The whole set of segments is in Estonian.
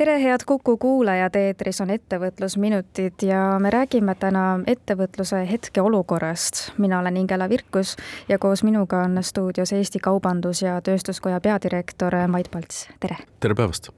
tere, head Kuku kuulajad, eetris on Ettevõtlusminutid ja me räägime täna ettevõtluse hetkeolukorrast. mina olen Ingela Virkus ja koos minuga on stuudios Eesti Kaubandus- ja Tööstuskoja peadirektor Mait Palts, tere! tere päevast!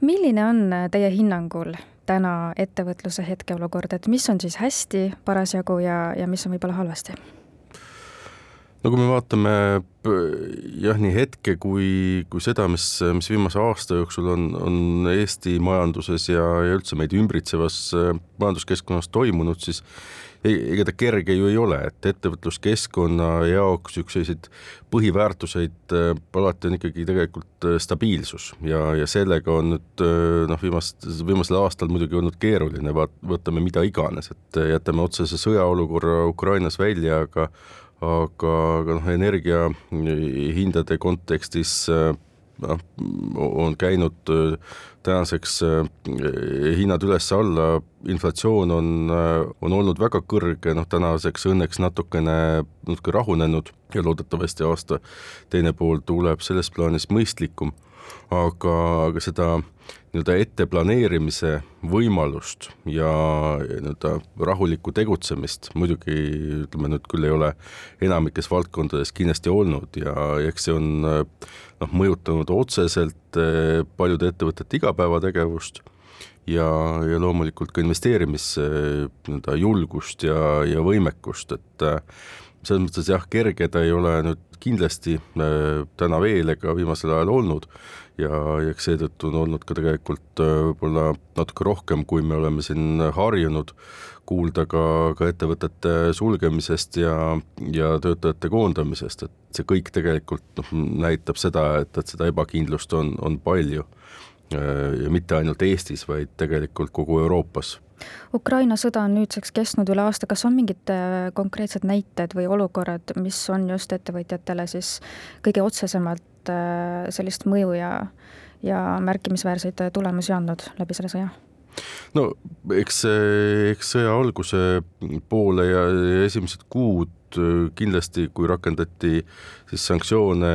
milline on teie hinnangul täna ettevõtluse hetkeolukord, et mis on siis hästi parasjagu ja, ja mis on võib-olla halvasti? No kui me vaatame jah, nii hetke kui, kui seda, mis, mis viimase aasta jooksul on, on Eesti majanduses ja, ja üldse meid ümbritsevas äh, majanduskeskkonnas toimunud, siis ega ta kerge ju ei ole, et ettevõtluskeskkonna jaoks selliseid põhiväärtuseid äh, alati on ikkagi tegelikult äh, stabiilsus ja, ja sellega on nüüd noh, viimast, viimasel aastal muidugi olnud keeruline, vaat-, võtame mida iganes, et jätame otsese sõjaolukorra Ukrainas välja, aga aga, aga noh, energiahindade kontekstis noh, on käinud äh, tänaseks äh, hinnad üles-alla, inflatsioon on, on olnud väga kõrge, noh tänaseks õnneks natukene, natuke rahunenud ja loodetavasti aasta teine pool tuleb selles plaanis mõistlikum, aga, aga seda nii-öelda etteplaneerimise võimalust ja nii-öelda rahulikku tegutsemist muidugi ütleme nüüd küll ei ole enamikes valdkondades kindlasti olnud ja eks see on noh, mõjutanud otseselt eh, paljude ettevõtete igapäevategevust ja, ja loomulikult ka investeerimis nii-öelda julgust ja, ja võimekust, et eh, selles mõttes jah, kerge ta ei ole nüüd kindlasti äh, täna veel ega viimasel ajal olnud. Ja, eks seetõttu on olnud ka tegelikult äh, võib-olla natuke rohkem, kui me oleme siin harjunud, kuulda ka, ka ettevõtete sulgemisest ja, ja töötajate koondamisest, et see kõik tegelikult noh, näitab seda, et, et seda ebakindlust on, on palju. Äh, ja mitte ainult Eestis, vaid tegelikult kogu Euroopas Ukraina sõda on nüüdseks kestnud üle aasta, kas on mingid äh, konkreetsed näited või olukorrad, mis on just ettevõtjatele siis kõige otsesemalt äh, sellist mõju ja, ja märkimisväärseid tulemusi andnud läbi selle sõja? no eks, eks sõja alguse poole ja esimesed kuud äh, kindlasti, kui rakendati siis sanktsioone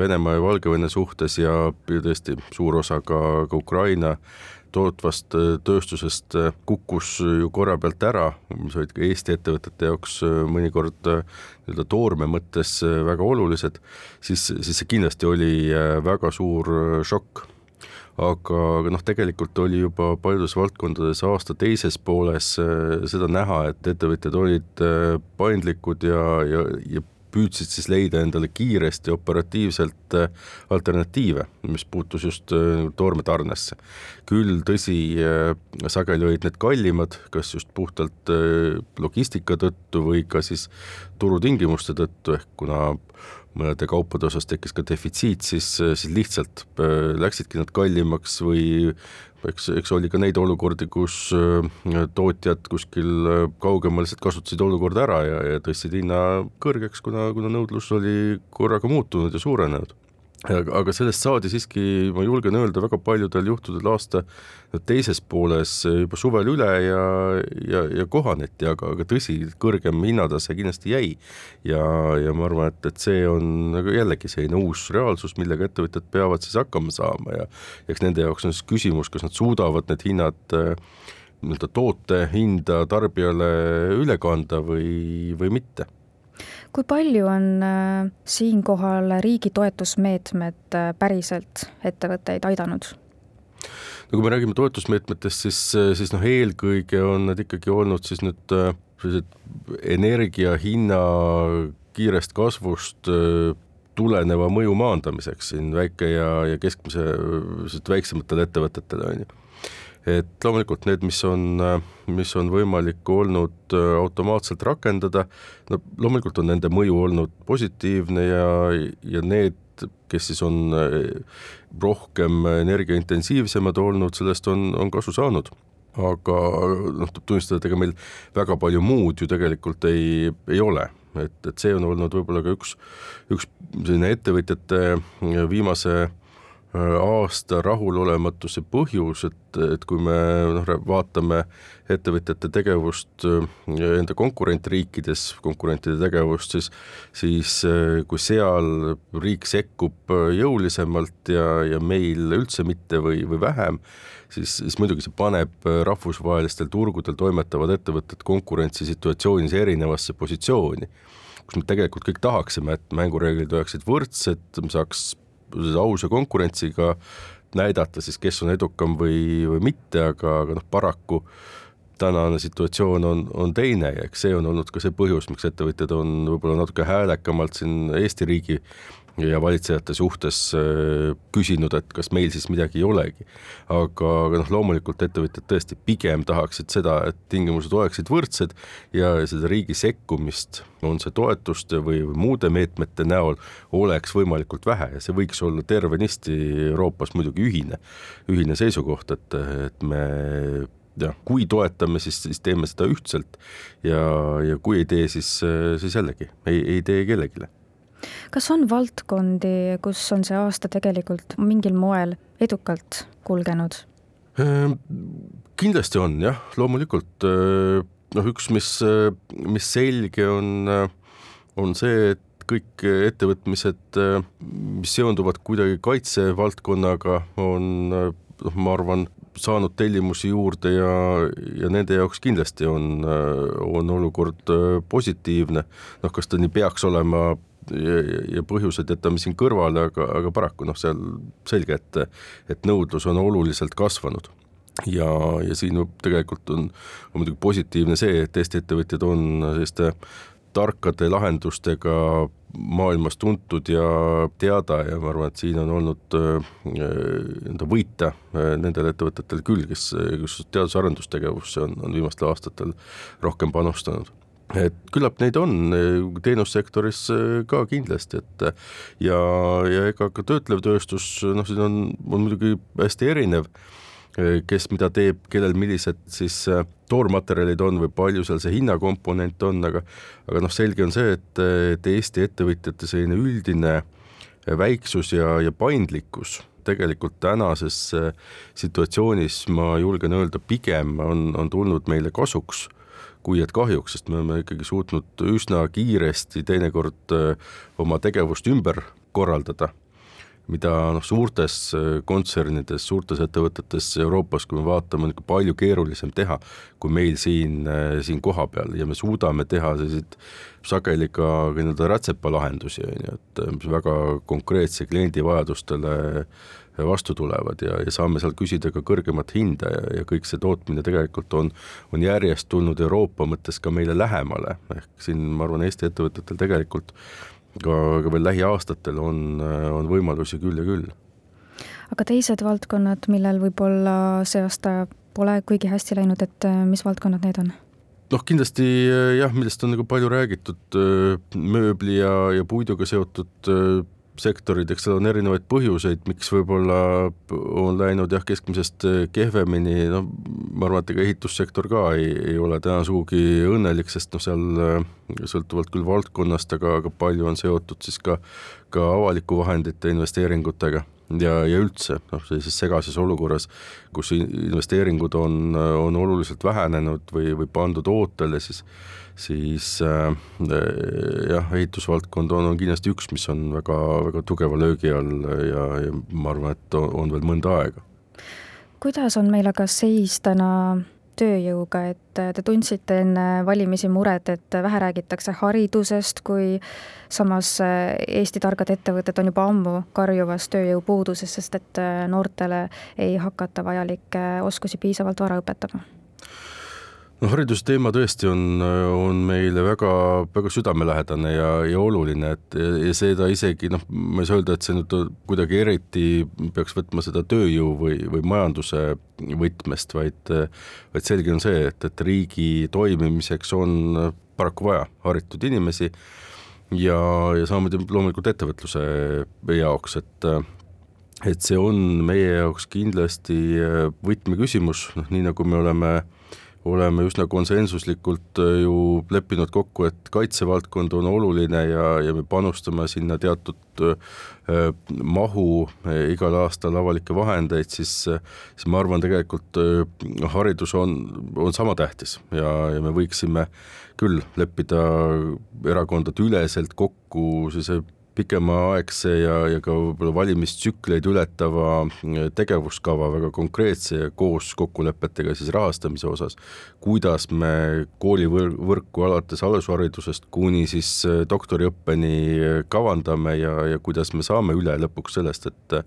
Venemaa ja Valgevene suhtes ja tõesti suur osa ka, ka Ukraina tootvast äh, tööstusest äh, kukkus ju korra pealt ära, mis olid ka Eesti ettevõtete jaoks äh, mõnikord nii-öelda toorme mõttes väga olulised, siis, siis see kindlasti oli väga suur šokk. Aga, aga noh, tegelikult oli juba paljudes valdkondades aasta teises pooles seda näha, et ettevõtjad olid paindlikud ja, ja, ja püüdsid siis leida endale kiiresti operatiivselt äh, alternatiive, mis puutus just äh, toormetarnesse. küll tõsi, äh, sageli olid need kallimad, kas just puhtalt logistika tõttu või ka siis turutingimuste tõttu, ehk kuna mõnede kaupade osas tekkis ka defitsiit, siis, siis lihtsalt läksidki nad kallimaks või eks, eks oli ka neid olukordi, kus äh, tootjad kuskil äh, kaugemal lihtsalt kasutasid olukorda ära ja, ja tõstsid hinna kõrgeks, kuna, kuna nõudlus oli korraga muutunud ja suurenenud aga, sellest saadi siiski, ma julgen öelda, väga paljudel juhtudel aasta teises pooles juba suvel üle ja, ja, ja kohaneti, aga, aga tõsi, kõrgem hinnatase kindlasti jäi. ja, ja ma arvan, et, et see on nagu jällegi selline uus reaalsus, millega ettevõtjad peavad siis hakkama saama ja eks nende jaoks on siis küsimus, kas nad suudavad need hinnad nii-öelda toote hinda tarbijale üle kanda või, või mitte kui palju on äh, siinkohal riigi toetusmeetmed äh, päriselt ettevõtteid aidanud? no kui me räägime toetusmeetmetest, siis, äh, siis noh, eelkõige on need ikkagi olnud siis nüüd sellised energia hinna kiirest kasvust tuleneva mõju maandamiseks siin väike ja, ja keskmise, väiksematele ettevõtetele, on ju et loomulikult need, mis on, mis on võimalik olnud äh, automaatselt rakendada, no loomulikult on nende mõju olnud positiivne ja, ja need, kes siis on äh, rohkem energiaintensiivsemad olnud, sellest on, on kasu saanud. Aga noh, tuleb tunnistada, et ega meil väga palju muud ju tegelikult ei, ei ole. Et, et see on olnud võib-olla ka üks, üks selline ettevõtjate viimase aasta rahulolematuse põhjus, et, et kui me noh, vaatame ettevõtjate tegevust enda konkurentriikides, konkurentide tegevust, siis, siis kui seal riik sekkub jõulisemalt ja, ja meil üldse mitte või, või vähem, siis, siis muidugi see paneb rahvusvahelistel turgudel toimetavad ettevõtted konkurentsisituatsioonis erinevasse positsiooni kus me tegelikult kõik tahaksime, et mängureeglid oleksid võrdsed, saaks ausa konkurentsiga näidata siis, kes on edukam või, või mitte, aga, aga noh, paraku tänane situatsioon on, on teine ja eks see on olnud ka see põhjus, miks ettevõtjad on võib-olla natuke häälekamalt siin Eesti riigi ja valitsejate suhtes äh, küsinud, et kas meil siis midagi ei olegi. aga, aga noh, loomulikult ettevõtjad tõesti pigem tahaksid seda, et tingimused oleksid võrdsed ja seda riigi sekkumist, on see toetuste või, või muude meetmete näol, oleks võimalikult vähe. Ja see võiks olla tervenisti Euroopas muidugi ühine, ühine seisukoht, et, et me jah, kui toetame, siis, siis teeme seda ühtselt. Ja, ja kui ei tee, siis, siis jällegi ei, ei tee kellelegi kas on valdkondi, kus on see aasta tegelikult mingil moel edukalt kulgenud? Ehm, kindlasti on jah, loomulikult ehm, noh, üks, mis, mis selge on, on see, et kõik ettevõtmised, mis seonduvad kuidagi kaitsevaldkonnaga, on noh, ma arvan, saanud tellimusi juurde ja, ja nende jaoks kindlasti on, on olukord positiivne. noh, kas ta nii peaks olema ja, ja põhjused jätame siin kõrvale, aga, aga paraku noh, seal selge, et, et nõudlus on oluliselt kasvanud. Ja, ja siin tegelikult on, on muidugi positiivne see, et Eesti ettevõtjad on selliste tarkade lahendustega maailmas tuntud ja teada ja ma arvan, et siin on olnud äh, nii-öelda võita äh, nendel ettevõtetel küll, kes, kes teadus-arendustegevusse on, on viimastel aastatel rohkem panustanud et küllap neid on teenussektoris äh, ka kindlasti, et ja, ja ega ka töötlev tööstus, noh, siin on, on muidugi hästi erinev, kes mida teeb, kellel millised siis toormaterjalid on või palju seal see hinnakomponent on, aga aga noh, selge on see, et, et Eesti ettevõtjate selline üldine väiksus ja, ja paindlikkus tegelikult tänases situatsioonis ma julgen öelda, pigem on, on tulnud meile kasuks kui et kahjuks, sest me oleme ikkagi suutnud üsna kiiresti teinekord oma tegevust ümber korraldada, mida noh, suurtes äh, kontsernides, suurtes ettevõtetes Euroopas, kui me vaatame, on ikka palju keerulisem teha kui meil siin, äh, siin kohapeal. Ja me suudame teha selliseid sageli ka nii-öelda rätsepalahendusi, on ju, et mis väga konkreetse kliendi vajadustele vastu tulevad. Ja, ja saame seal küsida ka kõrgemat hinda ja, ja kõik see tootmine tegelikult on, on järjest tulnud Euroopa mõttes ka meile lähemale, ehk siin ma arvan, Eesti ettevõtetel tegelikult ka, ka veel lähiaastatel on, on võimalusi küll ja küll. aga teised valdkonnad, millel võib-olla see aasta pole kuigi hästi läinud, et mis valdkonnad need on? noh, kindlasti jah, millest on nagu palju räägitud, mööbli ja, ja puiduga seotud sektorid, eks seal on erinevaid põhjuseid, miks võib-olla on läinud jah, keskmisest kehvemini, no ma arvan, et ega ehitussektor ka ei, ei ole täna sugugi õnnelik, sest noh, seal äh, sõltuvalt küll valdkonnast, aga, aga palju on seotud siis ka, ka avaliku vahendite investeeringutega ja, ja üldse noh, sellises segases olukorras, kus investeeringud on, on oluliselt vähenenud või, või pandud ootele, siis siis äh, jah, ehitusvaldkond on, on kindlasti üks, mis on väga, väga tugeva löögi all ja, ja ma arvan, et on, on veel mõnda aega. kuidas on meil aga seis täna tööjõuga, et te tundsite enne valimisi muret, et vähe räägitakse haridusest, kui samas Eesti targad ettevõtted on juba ammu karjuvas tööjõupuuduses, sest et noortele ei hakata vajalikke oskusi piisavalt vara õpetama no haridusteema tõesti on, on meile väga, väga südamelähedane ja, ja oluline, et ja seda isegi noh, ma ei saa öelda, et see nüüd kuidagi eriti peaks võtma seda tööjõu või, või majanduse võtmest, vaid, vaid selge on see, et, et riigi toimimiseks on paraku vaja haritud inimesi ja, ja samamoodi loomulikult ettevõtluse jaoks, et et see on meie jaoks kindlasti võtmeküsimus, noh nii nagu me oleme äh, oleme üsna konsensuslikult äh, ju leppinud kokku, et kaitsevaldkond on oluline ja, ja me panustame sinna teatud äh, mahu äh, igal aastal avalikke vahendeid, siis, siis ma arvan, tegelikult haridus on, on sama tähtis ja, ja me võiksime küll leppida erakondade üleselt kokku sellise pikemaaegse ja, ja ka võib-olla valimistsükleid ületava äh, tegevuskava väga konkreetse ja koos kokkulepetega siis rahastamise osas, kuidas me koolivõrku alates alusharidusest kuni siis äh, doktoriõppeni äh, kavandame ja, ja kuidas me saame üle lõpuks sellest, et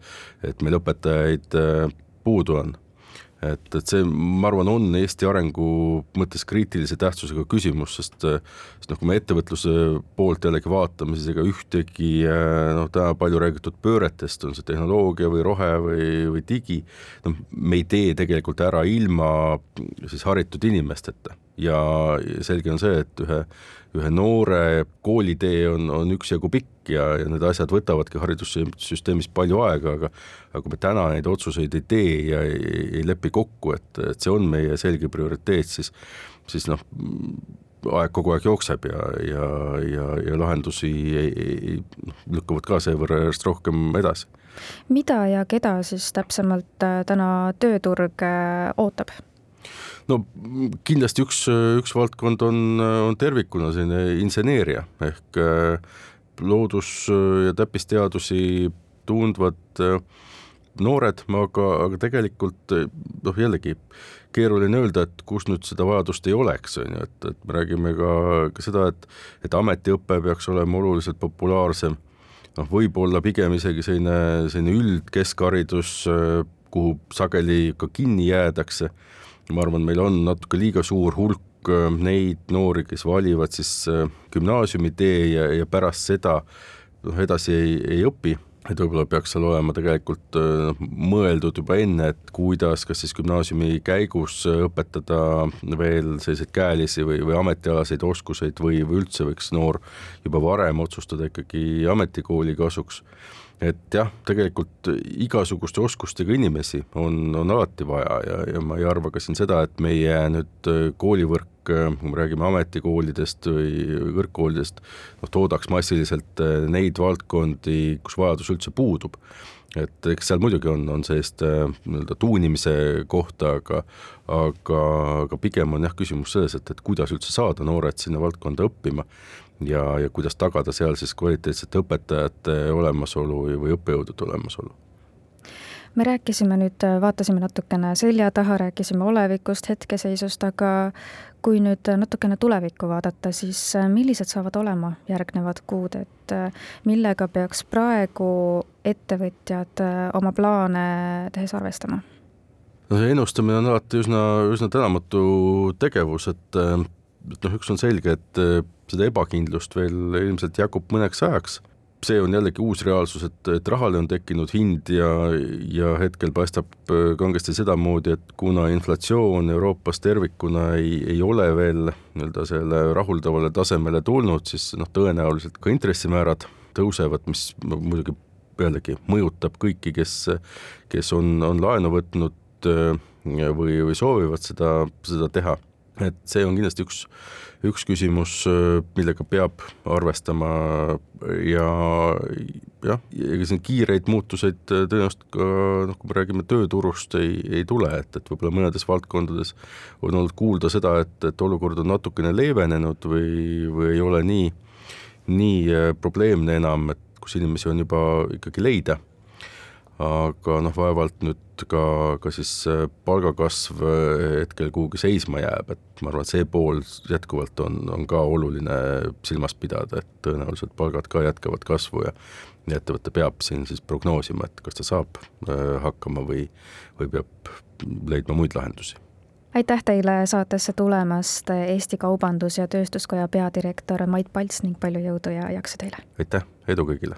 et meil õpetajaid puudu on et, et see, ma arvan, on Eesti arengu mõttes kriitilise tähtsusega küsimus, sest, sest noh, kui me ettevõtluse poolt jällegi vaatame, siis ega ühtegi noh, täna palju räägitud pööretest, on see tehnoloogia või rohe või, või digi, noh, me ei tee tegelikult ära ilma siis haritud inimesteta ja selge on see, et ühe ühe noore koolitee on, on üksjagu pikk ja, ja need asjad võtavadki haridussüsteemis palju aega, aga aga kui me täna neid otsuseid ei tee ja ei, ei lepi kokku, et, et see on meie selge prioriteet, siis siis noh, aeg kogu aeg jookseb ja, ja, ja, ja lahendusi ei, ei, noh, lükkuvad ka seevõrra järjest rohkem edasi. mida ja keda siis täpsemalt äh, täna tööturg äh, ootab? No kindlasti üks, üks valdkond on, on tervikuna selline inseneeria ehk äh, loodus- ja täppisteadusi tundvad äh, noored, aga, aga tegelikult noh, jällegi keeruline öelda, et kus nüüd seda vajadust ei oleks, on ju, et, et me räägime ka, ka seda, et, et ametiõpe peaks olema oluliselt populaarsem. noh, võib-olla pigem isegi selline, selline üldkeskharidus, äh, kuhu sageli ka kinni jäädakse ma arvan, meil on natuke liiga suur hulk äh, neid noori, kes valivad siis äh, gümnaasiumi tee ja, ja pärast seda noh, edasi ei, ei õpi, et võib-olla peaks seal olema tegelikult noh, mõeldud juba enne, et kuidas, kas siis gümnaasiumi käigus õpetada veel selliseid käelisi või, või ametialaseid oskuseid või, või üldse võiks noor juba varem otsustada ikkagi ametikooli kasuks et jah, tegelikult igasuguste oskustega inimesi on, on alati vaja ja, ja ma ei arva ka siin seda, et meie nüüd äh, koolivõrk, äh, kui me räägime ametikoolidest või kõrgkoolidest, noh, toodaks massiliselt äh, neid valdkondi, kus vajadus üldse puudub. Et eks seal muidugi on, on sellist nii-öelda tuunimise kohta, aga aga, aga pigem on jah, küsimus selles, et, et kuidas üldse saada noored sinna valdkonda õppima ja, ja kuidas tagada seal siis kvaliteetsete õpetajate olemasolu või õppejõudude olemasolu me rääkisime nüüd, vaatasime natukene selja taha, rääkisime olevikust, hetkeseisust, aga kui nüüd natukene tulevikku vaadata, siis millised saavad olema järgnevad kuud, et millega peaks praegu ettevõtjad oma plaane tehes arvestama? no see ennustamine on alati üsna, üsna tänamatu tegevus, et et noh, üks on selge, et äh, seda ebakindlust veel ilmselt jagub mõneks ajaks. see on jällegi uus reaalsus, et, et rahale on tekkinud hind ja, ja hetkel paistab äh, kangesti sedamoodi, et kuna inflatsioon Euroopas tervikuna ei, ei ole veel nii-öelda selle rahuldavale tasemele tulnud, siis noh, tõenäoliselt ka intressimäärad tõusevad, mis muidugi jällegi mõjutab kõiki, kes, kes on, on laenu võtnud äh, või, või soovivad seda, seda teha et see on kindlasti üks, üks küsimus, millega peab arvestama ja jah, ega siin kiireid muutuseid tõenäoliselt ka noh, kui me räägime tööturust, ei, ei tule, et, et võib-olla mõnedes valdkondades on olnud kuulda seda, et, et olukord on natukene leevenenud või, või ei ole nii, nii probleemne enam, et kus inimesi on juba ikkagi leida aga noh, vaevalt nüüd ka, ka siis palgakasv äh, hetkel kuhugi seisma jääb, et ma arvan, et see pool jätkuvalt on, on ka oluline silmas pidada, et tõenäoliselt palgad ka jätkavad kasvu ja ja ettevõte peab siin siis prognoosima, et kas ta saab äh, hakkama või, või peab leidma muid lahendusi aitäh teile saatesse tulemast, Eesti Kaubandus- ja Tööstuskoja peadirektor Mait Palts ning palju jõudu ja jaksu teile! aitäh, edu kõigile!